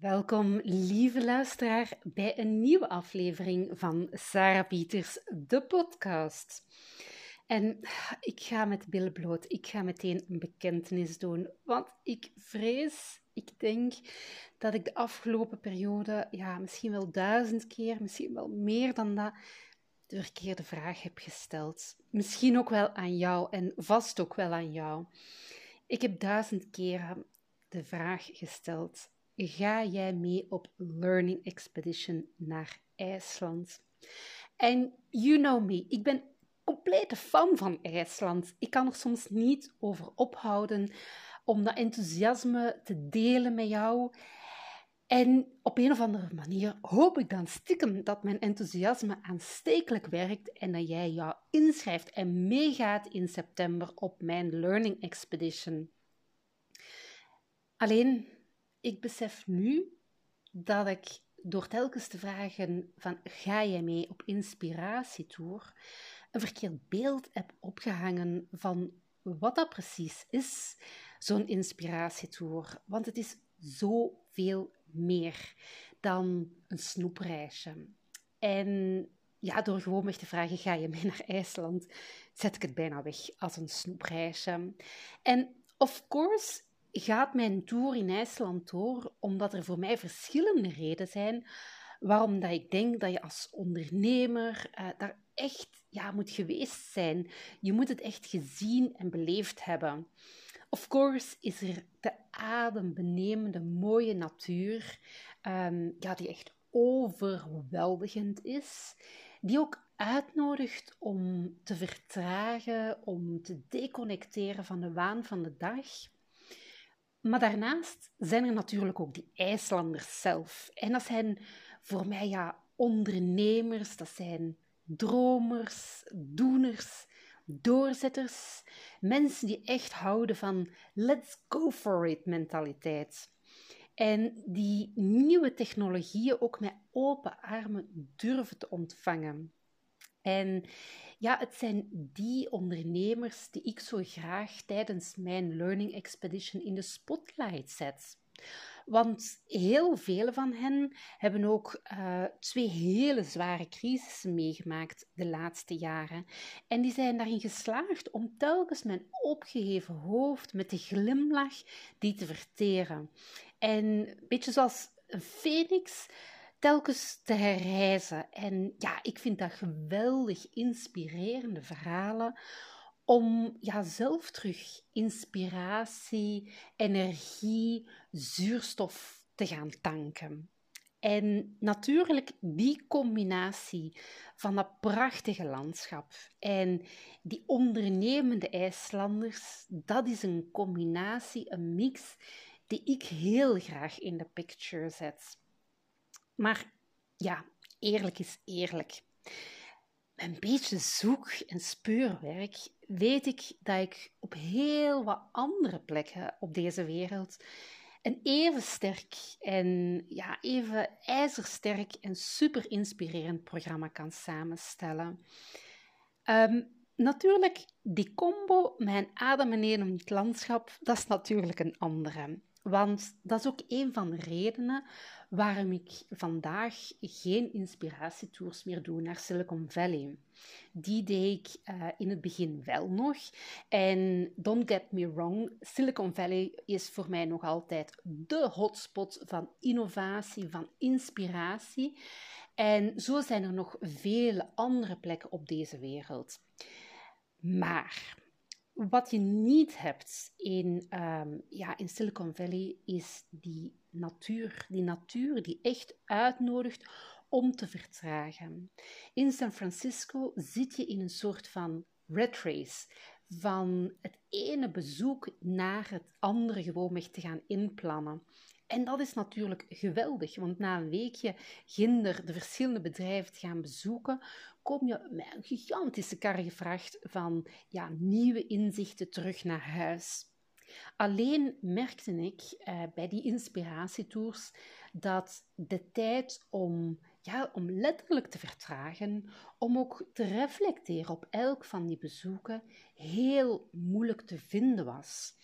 Welkom, lieve luisteraar, bij een nieuwe aflevering van Sarah Pieters, de podcast. En ik ga met billen bloot, ik ga meteen een bekentenis doen, want ik vrees, ik denk dat ik de afgelopen periode, ja, misschien wel duizend keer, misschien wel meer dan dat, de verkeerde vraag heb gesteld. Misschien ook wel aan jou en vast ook wel aan jou. Ik heb duizend keren de vraag gesteld ga jij mee op Learning Expedition naar IJsland. En you know me, ik ben complete fan van IJsland. Ik kan er soms niet over ophouden om dat enthousiasme te delen met jou. En op een of andere manier hoop ik dan stiekem dat mijn enthousiasme aanstekelijk werkt en dat jij jou inschrijft en meegaat in september op mijn Learning Expedition. Alleen, ik besef nu dat ik door telkens te vragen van ga jij mee op inspiratietour, een verkeerd beeld heb opgehangen van wat dat precies is, zo'n inspiratietour. Want het is zoveel meer dan een snoepreisje. En ja, door gewoon me te vragen, ga je mee naar IJsland, zet ik het bijna weg als een snoepreisje. En of course gaat mijn tour in IJsland door omdat er voor mij verschillende redenen zijn waarom dat ik denk dat je als ondernemer uh, daar echt ja, moet geweest zijn. Je moet het echt gezien en beleefd hebben. Of course is er de adembenemende mooie natuur, um, ja, die echt overweldigend is, die ook uitnodigt om te vertragen, om te deconnecteren van de waan van de dag. Maar daarnaast zijn er natuurlijk ook die IJslanders zelf. En dat zijn voor mij ja, ondernemers, dat zijn dromers, doeners, doorzetters. Mensen die echt houden van let's go for it mentaliteit. En die nieuwe technologieën ook met open armen durven te ontvangen. En ja, het zijn die ondernemers die ik zo graag tijdens mijn Learning Expedition in de spotlight zet. Want heel veel van hen hebben ook uh, twee hele zware crisissen meegemaakt de laatste jaren. En die zijn daarin geslaagd om telkens mijn opgeheven hoofd met de glimlach die te verteren. En een beetje zoals een phoenix telkens te herreizen. En ja, ik vind dat geweldig inspirerende verhalen om ja, zelf terug inspiratie, energie, zuurstof te gaan tanken. En natuurlijk die combinatie van dat prachtige landschap en die ondernemende IJslanders, dat is een combinatie, een mix die ik heel graag in de picture zet. Maar ja, eerlijk is eerlijk. Met een beetje zoek- en speurwerk weet ik dat ik op heel wat andere plekken op deze wereld een even sterk en ja, even ijzersterk en super inspirerend programma kan samenstellen. Um, natuurlijk, die combo met een adembenemend landschap, dat is natuurlijk een andere. Want dat is ook een van de redenen waarom ik vandaag geen inspiratietours meer doe naar Silicon Valley. Die deed ik uh, in het begin wel nog. En don't get me wrong, Silicon Valley is voor mij nog altijd de hotspot van innovatie, van inspiratie. En zo zijn er nog vele andere plekken op deze wereld. Maar wat je niet hebt in, um, ja, in Silicon Valley is die natuur. Die natuur die echt uitnodigt om te vertragen. In San Francisco zit je in een soort van red race. Van het ene bezoek naar het andere gewoon te gaan inplannen. En dat is natuurlijk geweldig, want na een weekje ginder de verschillende bedrijven te gaan bezoeken, kom je met een gigantische karrevracht van ja, nieuwe inzichten terug naar huis. Alleen merkte ik eh, bij die inspiratietours dat de tijd om, ja, om letterlijk te vertragen, om ook te reflecteren op elk van die bezoeken, heel moeilijk te vinden was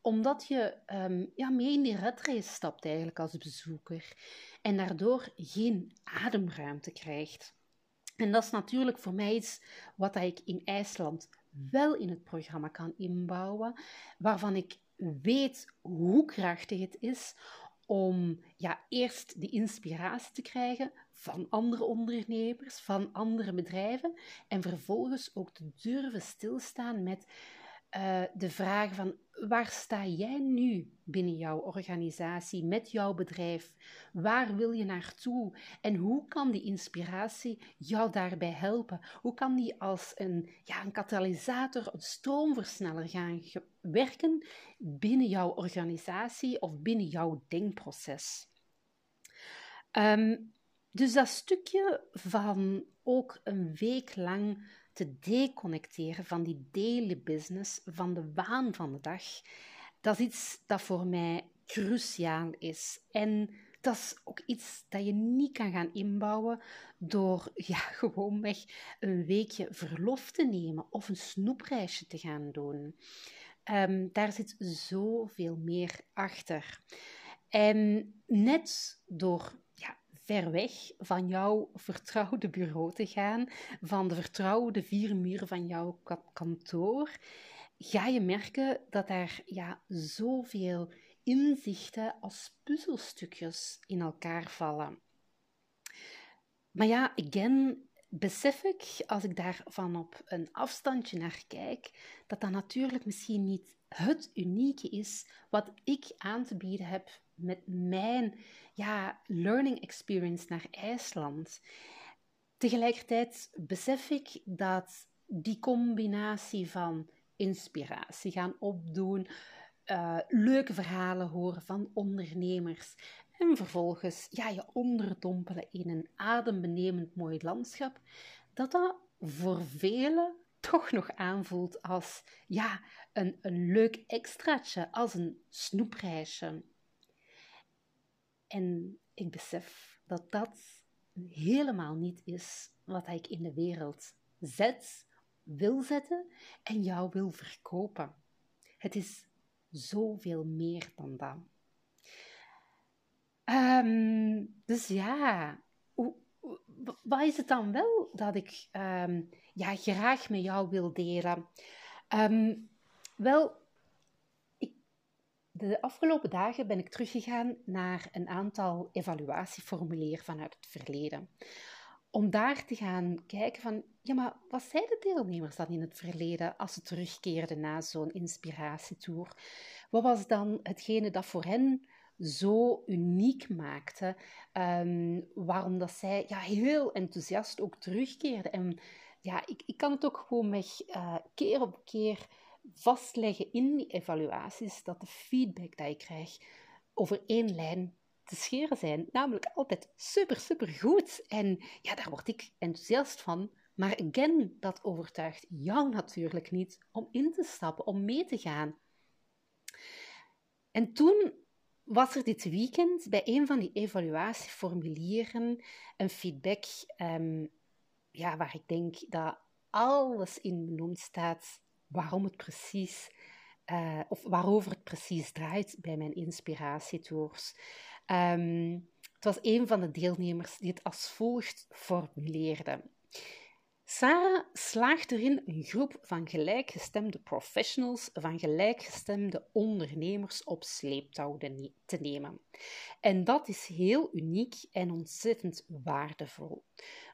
omdat je um, ja, mee in die redrace stapt eigenlijk als bezoeker en daardoor geen ademruimte krijgt. En dat is natuurlijk voor mij iets wat ik in IJsland wel in het programma kan inbouwen, waarvan ik weet hoe krachtig het is om ja, eerst de inspiratie te krijgen van andere ondernemers, van andere bedrijven en vervolgens ook te durven stilstaan met uh, de vraag van waar sta jij nu binnen jouw organisatie, met jouw bedrijf? Waar wil je naartoe? En hoe kan die inspiratie jou daarbij helpen? Hoe kan die als een, ja, een katalysator, een stroomversneller gaan werken binnen jouw organisatie of binnen jouw denkproces? Um, dus dat stukje van ook een week lang te deconnecteren van die daily business, van de waan van de dag, dat is iets dat voor mij cruciaal is. En dat is ook iets dat je niet kan gaan inbouwen door ja, gewoonweg een weekje verlof te nemen of een snoepreisje te gaan doen. Um, daar zit zoveel meer achter. En net door ver weg van jouw vertrouwde bureau te gaan, van de vertrouwde vier muren van jouw kantoor, ga je merken dat daar ja, zoveel inzichten als puzzelstukjes in elkaar vallen. Maar ja, again, besef ik, als ik daar van op een afstandje naar kijk, dat dat natuurlijk misschien niet het unieke is wat ik aan te bieden heb met mijn ja, learning experience naar IJsland. Tegelijkertijd besef ik dat die combinatie van inspiratie gaan opdoen, uh, leuke verhalen horen van ondernemers en vervolgens ja, je onderdompelen in een adembenemend mooi landschap, dat dat voor velen toch nog aanvoelt als ja, een, een leuk extraatje, als een snoepreisje. En ik besef dat dat helemaal niet is wat ik in de wereld zet, wil zetten en jou wil verkopen. Het is zoveel meer dan dat. Ehm, dus ja, wat is het dan wel dat ik ehm, ja, graag met jou wil delen? Ehm, wel, de afgelopen dagen ben ik teruggegaan naar een aantal evaluatieformulieren vanuit het verleden. Om daar te gaan kijken van, ja, maar wat zeiden de deelnemers dan in het verleden als ze terugkeerden na zo'n inspiratietour? Wat was dan hetgene dat voor hen zo uniek maakte? Um, waarom dat zij ja, heel enthousiast ook terugkeerden? En ja, ik, ik kan het ook gewoon met uh, keer op keer vastleggen in die evaluaties dat de feedback die ik krijg over één lijn te scheren zijn. Namelijk altijd super, super goed. En ja, daar word ik enthousiast van. Maar again, dat overtuigt jou natuurlijk niet om in te stappen, om mee te gaan. En toen was er dit weekend bij een van die evaluatieformulieren een feedback um, ja, waar ik denk dat alles in benoemd staat waarom het precies, uh, of waarover het precies draait bij mijn inspiratietours. Um, het was een van de deelnemers die het als volgt formuleerde. Sarah slaagt erin een groep van gelijkgestemde professionals, van gelijkgestemde ondernemers op sleeptouw te nemen. En dat is heel uniek en ontzettend waardevol.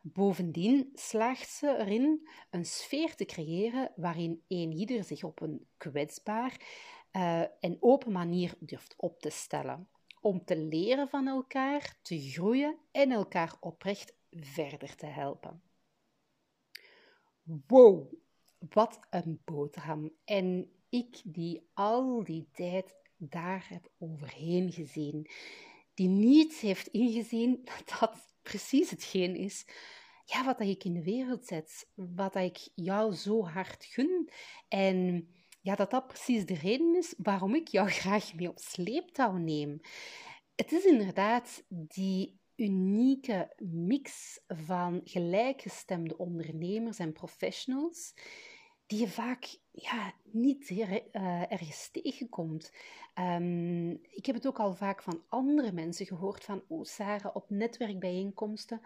Bovendien slaagt ze erin een sfeer te creëren waarin ieder zich op een kwetsbaar uh, en open manier durft op te stellen. Om te leren van elkaar, te groeien en elkaar oprecht verder te helpen. Wow, wat een boterham. En ik die al die tijd daar heb overheen gezien, die niet heeft ingezien dat dat precies hetgeen is ja, wat ik in de wereld zet, wat ik jou zo hard gun. En ja, dat dat precies de reden is waarom ik jou graag mee op sleeptouw neem. Het is inderdaad die unieke mix van gelijkgestemde ondernemers en professionals die je vaak ja, niet uh, ergens tegenkomt. Um, ik heb het ook al vaak van andere mensen gehoord van, oh Sarah, op netwerkbijeenkomsten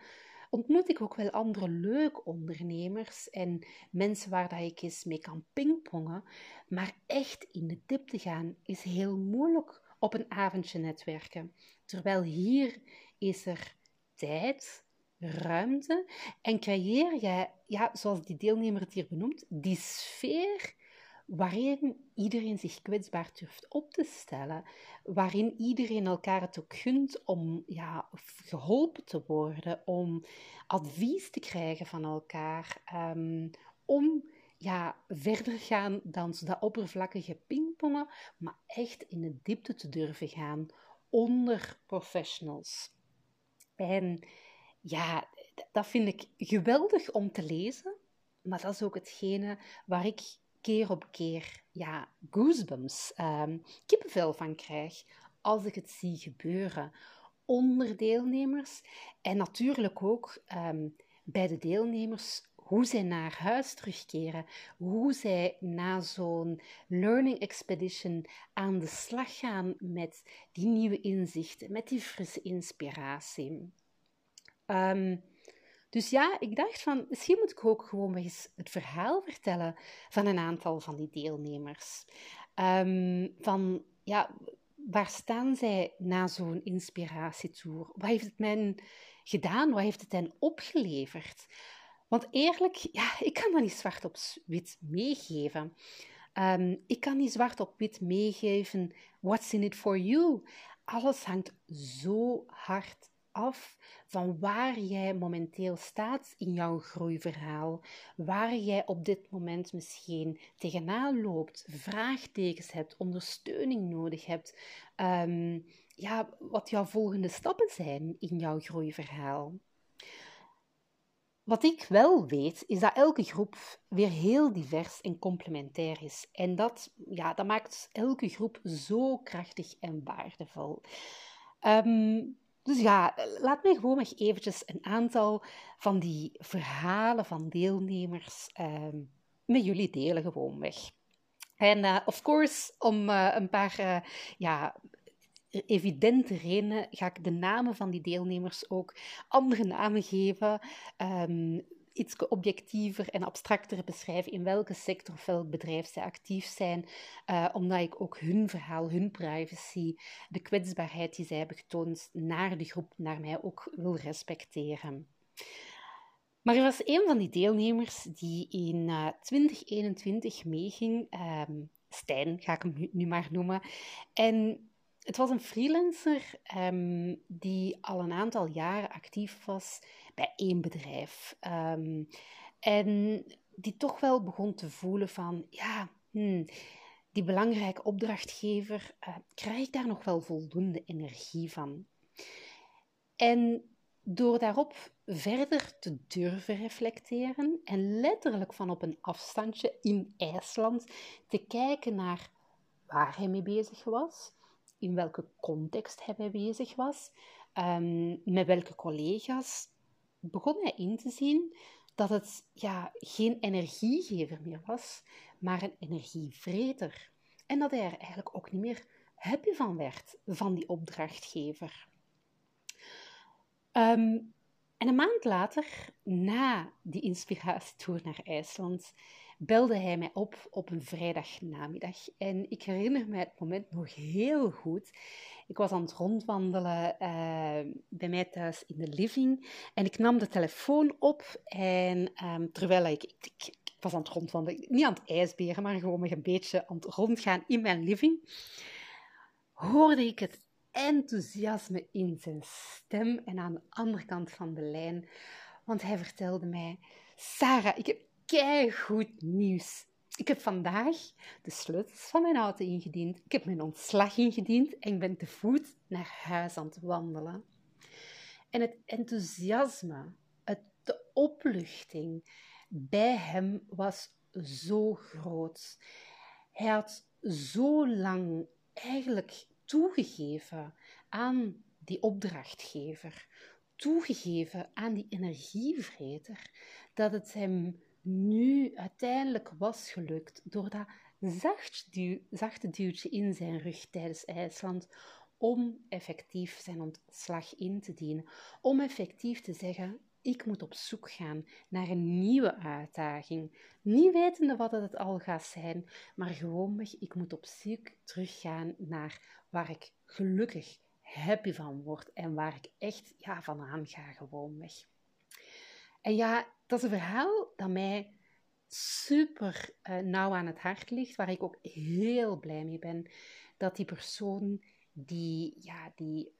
ontmoet ik ook wel andere leuke ondernemers en mensen waar dat ik eens mee kan pingpongen. Maar echt in de diepte gaan is heel moeilijk op een avondje netwerken. Terwijl hier is er tijd, ruimte en creëer jij, ja, zoals die deelnemer het hier benoemt, die sfeer waarin iedereen zich kwetsbaar durft op te stellen, waarin iedereen elkaar het ook gunt om ja, geholpen te worden, om advies te krijgen van elkaar, um, om ja, verder gaan dan dat oppervlakkige pingpongen, maar echt in de diepte te durven gaan onder professionals. En ja, dat vind ik geweldig om te lezen, maar dat is ook hetgene waar ik keer op keer ja, goosebumps, um, kippenvel van krijg als ik het zie gebeuren onder deelnemers. En natuurlijk ook um, bij de deelnemers hoe zij naar huis terugkeren, hoe zij na zo'n learning expedition aan de slag gaan met die nieuwe inzichten, met die frisse inspiratie. Um, dus ja, ik dacht van, misschien moet ik ook gewoon eens het verhaal vertellen van een aantal van die deelnemers. Um, van, ja, waar staan zij na zo'n inspiratietour? Wat heeft het men gedaan? Wat heeft het hen opgeleverd? Want eerlijk, ja, ik kan dat niet zwart op wit meegeven. Um, ik kan niet zwart op wit meegeven, what's in it for you? Alles hangt zo hard af van waar jij momenteel staat in jouw groeiverhaal, waar jij op dit moment misschien tegenaan loopt, vraagtekens hebt, ondersteuning nodig hebt, um, ja, wat jouw volgende stappen zijn in jouw groeiverhaal. Wat ik wel weet, is dat elke groep weer heel divers en complementair is. En dat, ja, dat maakt elke groep zo krachtig en waardevol. Um, dus ja, laat mij gewoon eventjes een aantal van die verhalen van deelnemers uh, met jullie delen gewoon weg. En uh, of course, om uh, een paar uh, ja, evidente redenen ga ik de namen van die deelnemers ook andere namen geven. Um, iets objectiever en abstracter beschrijven in welke sector of welk bedrijf zij actief zijn, uh, omdat ik ook hun verhaal, hun privacy, de kwetsbaarheid die zij hebben getoond naar de groep, naar mij ook wil respecteren. Maar er was een van die deelnemers die in uh, eh, 2021 meeging, um, Stijn ga ik hem nu maar noemen, en het was een freelancer um, die al een aantal jaren actief was bij één bedrijf. Um, en die toch wel begon te voelen van, ja, hmm, die belangrijke opdrachtgever, uh, krijg ik daar nog wel voldoende energie van? En door daarop verder te durven reflecteren en letterlijk van op een afstandje in IJsland te kijken naar waar hij mee bezig was, in welke context hij bezig was, um, met welke collega's, begon hij in te zien dat het ja, geen energiegever meer was, maar een energievreter. En dat hij er eigenlijk ook niet meer happy van werd, van die opdrachtgever. Um, en een maand later, na die inspiratietour naar IJsland, belde hij mij op op een vrijdagnamiddag. En ik herinner me het moment nog heel goed. Ik was aan het rondwandelen uh, bij mij thuis in de living en ik nam de telefoon op en um, terwijl ik, ik, ik, was aan het rondwandelen, niet aan het ijsberen, maar gewoon een beetje aan het rondgaan in mijn living, hoorde ik het enthousiasme in zijn stem en aan de andere kant van de lijn, want hij vertelde mij, Sarah, ik heb goed nieuws. Ik heb vandaag de sleutels van mijn auto ingediend. Ik heb mijn ontslag ingediend en ik ben te voet naar huis aan het wandelen. En het enthousiasme, het, de opluchting bij hem was zo groot. Hij had zo lang eigenlijk toegegeven aan die opdrachtgever, toegegeven aan die energievreter, dat het hem nu uiteindelijk was gelukt door dat zacht zachte duwtje in zijn rug tijdens IJsland om effectief zijn ontslag in te dienen, om effectief te zeggen: ik moet op zoek gaan naar een nieuwe uitdaging. Niet wetende wat het al gaat zijn, maar gewoonweg, ik moet op zoek teruggaan naar waar ik gelukkig, happy van word en waar ik echt ja, van aan ga, gewoonweg. En ja, dat is een verhaal dat mij super uh, nauw aan het hart ligt, waar ik ook heel blij mee ben dat die persoon die, ja, die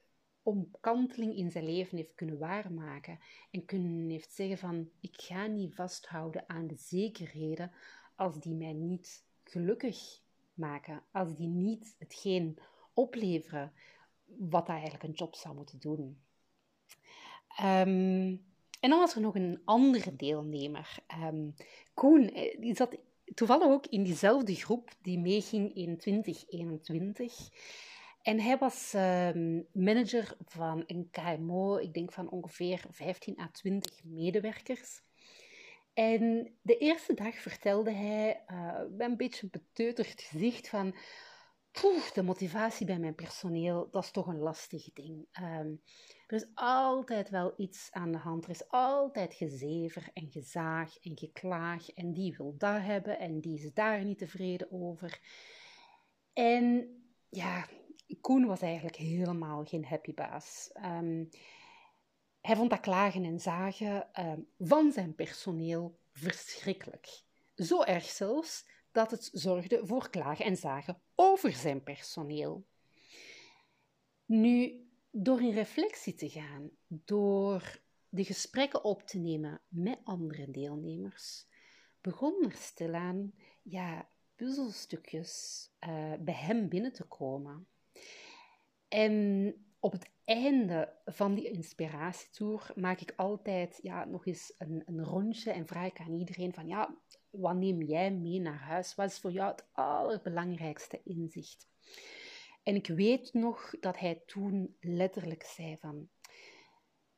omkanteling in zijn leven heeft kunnen waarmaken en kunnen heeft zeggen van ik ga niet vasthouden aan de zekerheden als die mij niet gelukkig maken, als die niet hetgeen opleveren wat hij eigenlijk een job zou moeten doen. Um, en dan was er nog een andere deelnemer, um, Koen, eh, die zat toevallig ook in diezelfde groep die meeging in 2021. En hij was um, manager van een KMO, ik denk van ongeveer 15 à 20 medewerkers. En de eerste dag vertelde hij uh, met een beetje beteuterd gezicht van... Poeh, de motivatie bij mijn personeel, dat is toch een lastig ding. Um, er is altijd wel iets aan de hand. Er is altijd gezever en gezaag en geklaag. En die wil dat hebben en die is daar niet tevreden over. En ja, Koen was eigenlijk helemaal geen happy baas. Um, hij vond dat klagen en zagen um, van zijn personeel verschrikkelijk. Zo erg zelfs dat het zorgde voor klagen en zagen over zijn personeel. Nu, door in reflectie te gaan, door de gesprekken op te nemen met andere deelnemers, begon er stilaan ja, puzzelstukjes uh, bij hem binnen te komen. En op het einde van die inspiratietour maak ik altijd ja, nog eens een, een rondje en vraag ik aan iedereen van ja, wat neem jij mee naar huis? Wat is voor jou het allerbelangrijkste inzicht? En ik weet nog dat hij toen letterlijk zei van...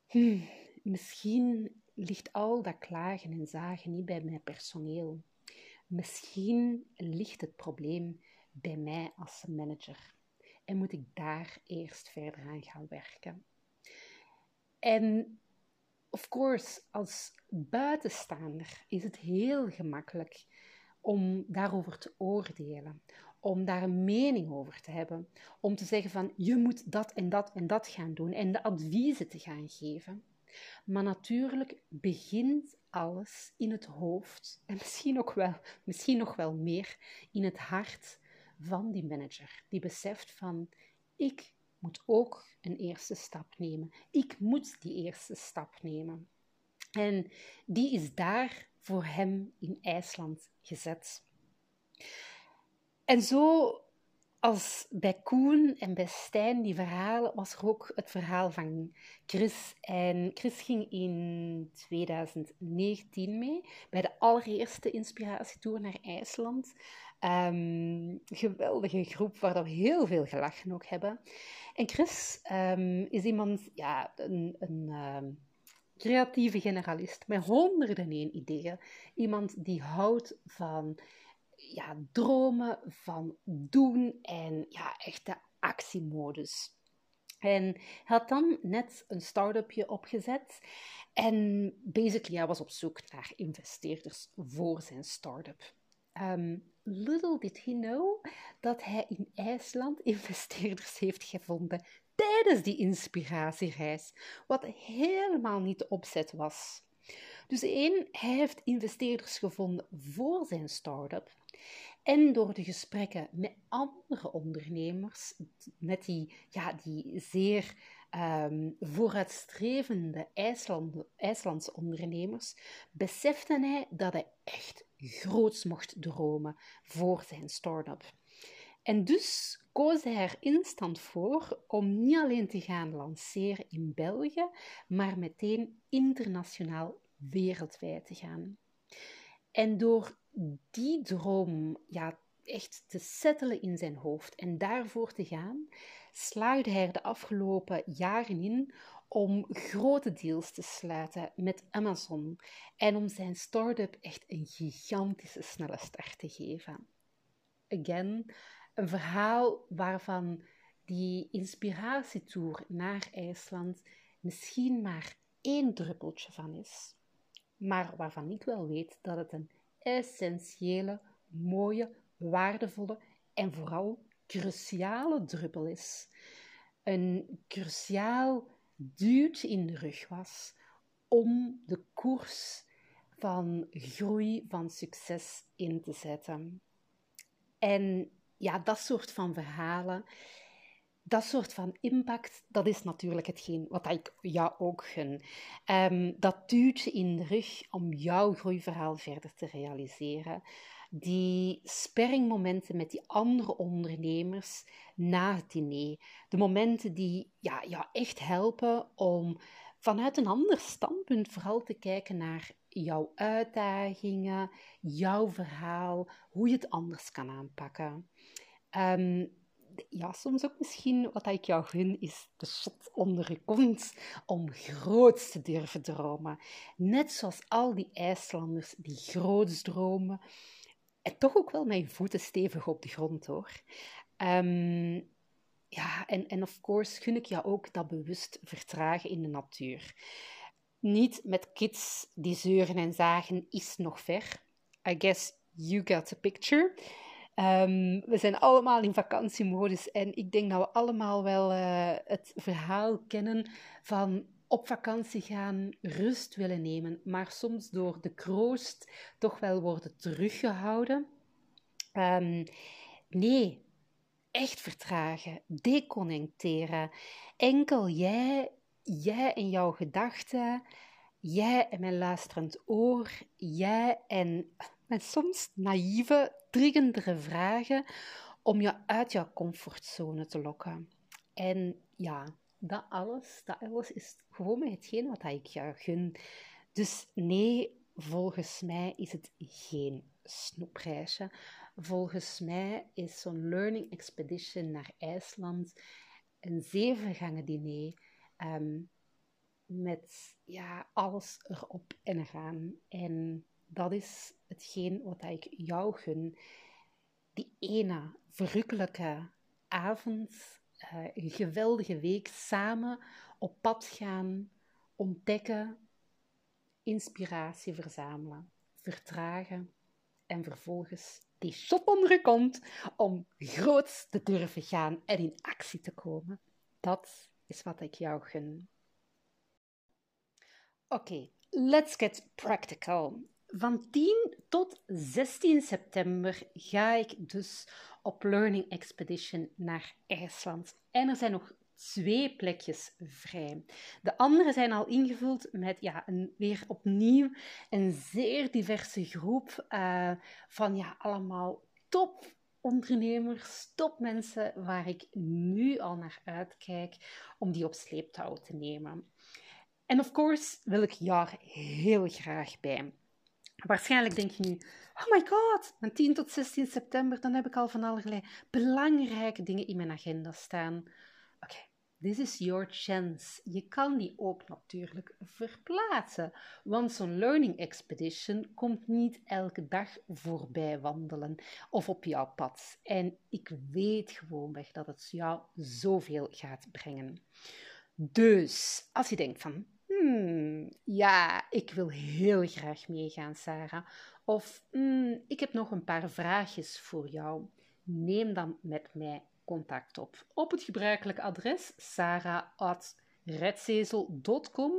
Hmm, misschien ligt al dat klagen en zagen niet bij mijn personeel. Misschien ligt het probleem bij mij als manager. En moet ik daar eerst verder aan gaan werken. En of course, als buitenstaander is het heel gemakkelijk om daarover te oordelen, om daar een mening over te hebben, om te zeggen van je moet dat en dat en dat gaan doen en de adviezen te gaan geven. Maar natuurlijk begint alles in het hoofd en misschien, ook wel, misschien nog wel meer in het hart van die manager, die beseft van ik moet ook een eerste stap nemen. Ik moet die eerste stap nemen. En die is daar voor hem in IJsland gezet. En zo als bij Koen en bij Stijn, die verhalen, was er ook het verhaal van Chris. En Chris ging in 2019 mee bij de allereerste inspiratietour naar IJsland. Um, geweldige groep waar we heel veel gelachen ook hebben. En Chris um, is iemand, ja, een, een um, creatieve generalist met honderden ideeën. Iemand die houdt van ja, dromen, van doen en ja, echt de actiemodus. En hij had dan net een start-upje opgezet. En basically, hij was op zoek naar investeerders voor zijn start-up. Um, little did he know dat hij in IJsland investeerders heeft gevonden tijdens die inspiratiereis, wat helemaal niet de opzet was. Dus één, hij heeft investeerders gevonden voor zijn start-up. En door de gesprekken met andere ondernemers, met die, ja, die zeer um, vooruitstrevende IJsland, IJslandse ondernemers, besefte hij dat hij echt groots mocht dromen voor zijn start-up. En dus koos hij er instant voor om niet alleen te gaan lanceren in België, maar meteen internationaal wereldwijd te gaan. En door die droom ja, echt te settelen in zijn hoofd en daarvoor te gaan, slaagde hij er de afgelopen jaren in om grote deals te sluiten met Amazon en om zijn start-up echt een gigantische snelle start te geven. Again, een verhaal waarvan die inspiratietour naar IJsland misschien maar één druppeltje van is, maar waarvan ik wel weet dat het een essentiële, mooie, waardevolle en vooral cruciale druppel is. Een cruciaal duwtje in de rug was om de koers van groei, van succes in te zetten. En ja, dat soort van verhalen, dat soort van impact, dat is natuurlijk hetgeen wat ik jou ook gun. Um, dat duwtje in de rug om jouw groeiverhaal verder te realiseren. Die sperringmomenten met die andere ondernemers na het diner. De momenten die ja, jou echt helpen om vanuit een ander standpunt vooral te kijken naar jouw uitdagingen, jouw verhaal, hoe je het anders kan aanpakken. Um, ja, soms ook misschien wat ik jou gun, is de shot onder je kont om groots te durven dromen. Net zoals al die IJslanders die groots dromen. En toch ook wel je voeten stevig op de grond, hoor. Um, ja, en, en of course gun ik jou ook dat bewust vertragen in de natuur. Niet met kids die zeuren en zagen, is nog ver. I guess you got the picture. Um, we zijn allemaal in vakantiemodus en ik denk dat we allemaal wel uh, het verhaal kennen van op vakantie gaan, rust willen nemen, maar soms door de kroost toch wel worden teruggehouden. Um, nee, echt vertragen, deconnecteren. Enkel jij, jij en jouw gedachten, jij en mijn luisterend oor, jij en met soms naïeve, triggendere vragen om je uit jouw comfortzone te lokken. En ja, dat alles, dat alles is gewoon hetgeen wat ik jou gun. Dus nee, volgens mij is het geen snoepreisje. Volgens mij is zo'n learning expedition naar IJsland een zevengangen diner um, met ja, alles erop en eraan. En dat is hetgeen wat ik jou gun. Die ene verrukkelijke avond, uh, een geweldige week samen op pad gaan, ontdekken, inspiratie verzamelen, vertragen en vervolgens die shot onder je kont om groots te durven gaan en in actie te komen. Dat is wat ik jou gun. Oké, let's get practical. Van 10 tot 16 september ga ik dus op Learning Expedition naar IJsland. En er zijn nog twee plekjes vrij. De andere zijn al ingevuld met ja, een, weer opnieuw een zeer diverse groep uh, van ja, allemaal top ondernemers, topmensen waar ik nu al naar uitkijk om die op sleeptouw te nemen. En of course wil ik jou heel graag bij. Waarschijnlijk denk je nu, oh my god, van 10 tot 16 september, dan heb ik al van allerlei belangrijke dingen in mijn agenda staan. Oké, this is your chance. Je kan die ook natuurlijk verplaatsen, want zo'n learning expedition komt niet elke dag voorbij wandelen of op jouw pad. En ik weet gewoonweg dat het jou zoveel gaat brengen. Dus als je denkt van, Hmm, ja, ik wil heel graag meegaan, Sarah. Of hmm, ik heb nog een paar vraagjes voor jou. Neem dan met mij contact op. Op het gebruikelijke adres sarah.redzezel.com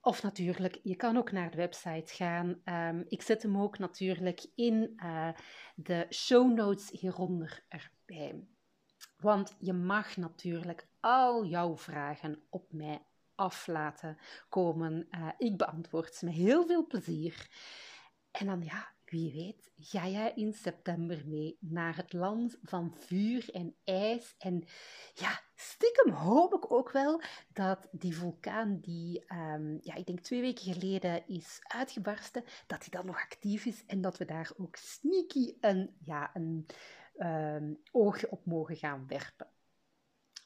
of natuurlijk, je kan ook naar de website gaan. Um, ik zet hem ook natuurlijk in uh, de show notes hieronder erbij. Want je mag natuurlijk al jouw vragen op mij af laten komen. Uh, ik beantwoord ze met heel veel plezier. En dan ja, wie weet, ga jij in september mee naar het land van vuur en ijs. En ja, stiekem hoop ik ook wel dat die vulkaan die, um, ja, ik denk twee weken geleden is uitgebarsten, dat die dan nog actief is en dat we daar ook sneaky een, ja, een um, oogje op mogen gaan werpen.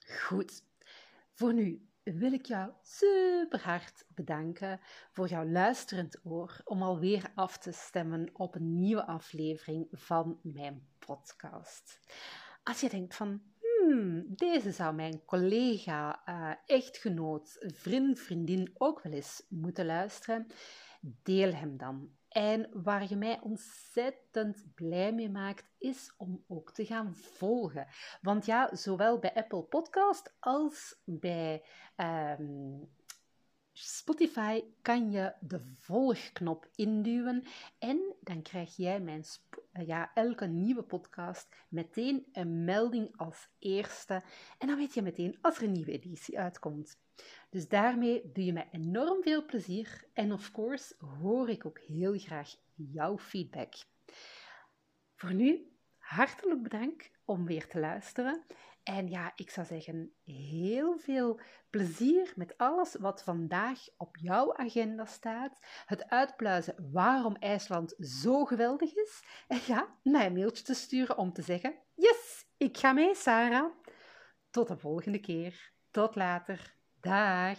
Goed, voor nu wil ik jou super hard bedanken voor jouw luisterend oor om alweer af te stemmen op een nieuwe aflevering van mijn podcast. Als je denkt van, hmm, deze zou mijn collega, uh, echtgenoot, vriend, vriendin ook wel eens moeten luisteren, deel hem dan. En waar je mij ontzettend blij mee maakt, is om ook te gaan volgen. Want ja, zowel bij Apple Podcast als bij ehm, Spotify kan je de volgknop induwen en dan krijg jij mijn eh, ja, elke nieuwe podcast meteen een melding als eerste. En dan weet je meteen als er een nieuwe editie uitkomt. Dus daarmee doe je mij enorm veel plezier en of course hoor ik ook heel graag jouw feedback. Voor nu, hartelijk bedankt om weer te luisteren. En ja, ik zou zeggen, heel veel plezier met alles wat vandaag op jouw agenda staat. Het uitpluizen waarom IJsland zo geweldig is. En ja, mij een mailtje te sturen om te zeggen: Yes, ik ga mee, Sarah. Tot de volgende keer. Tot later. Dag.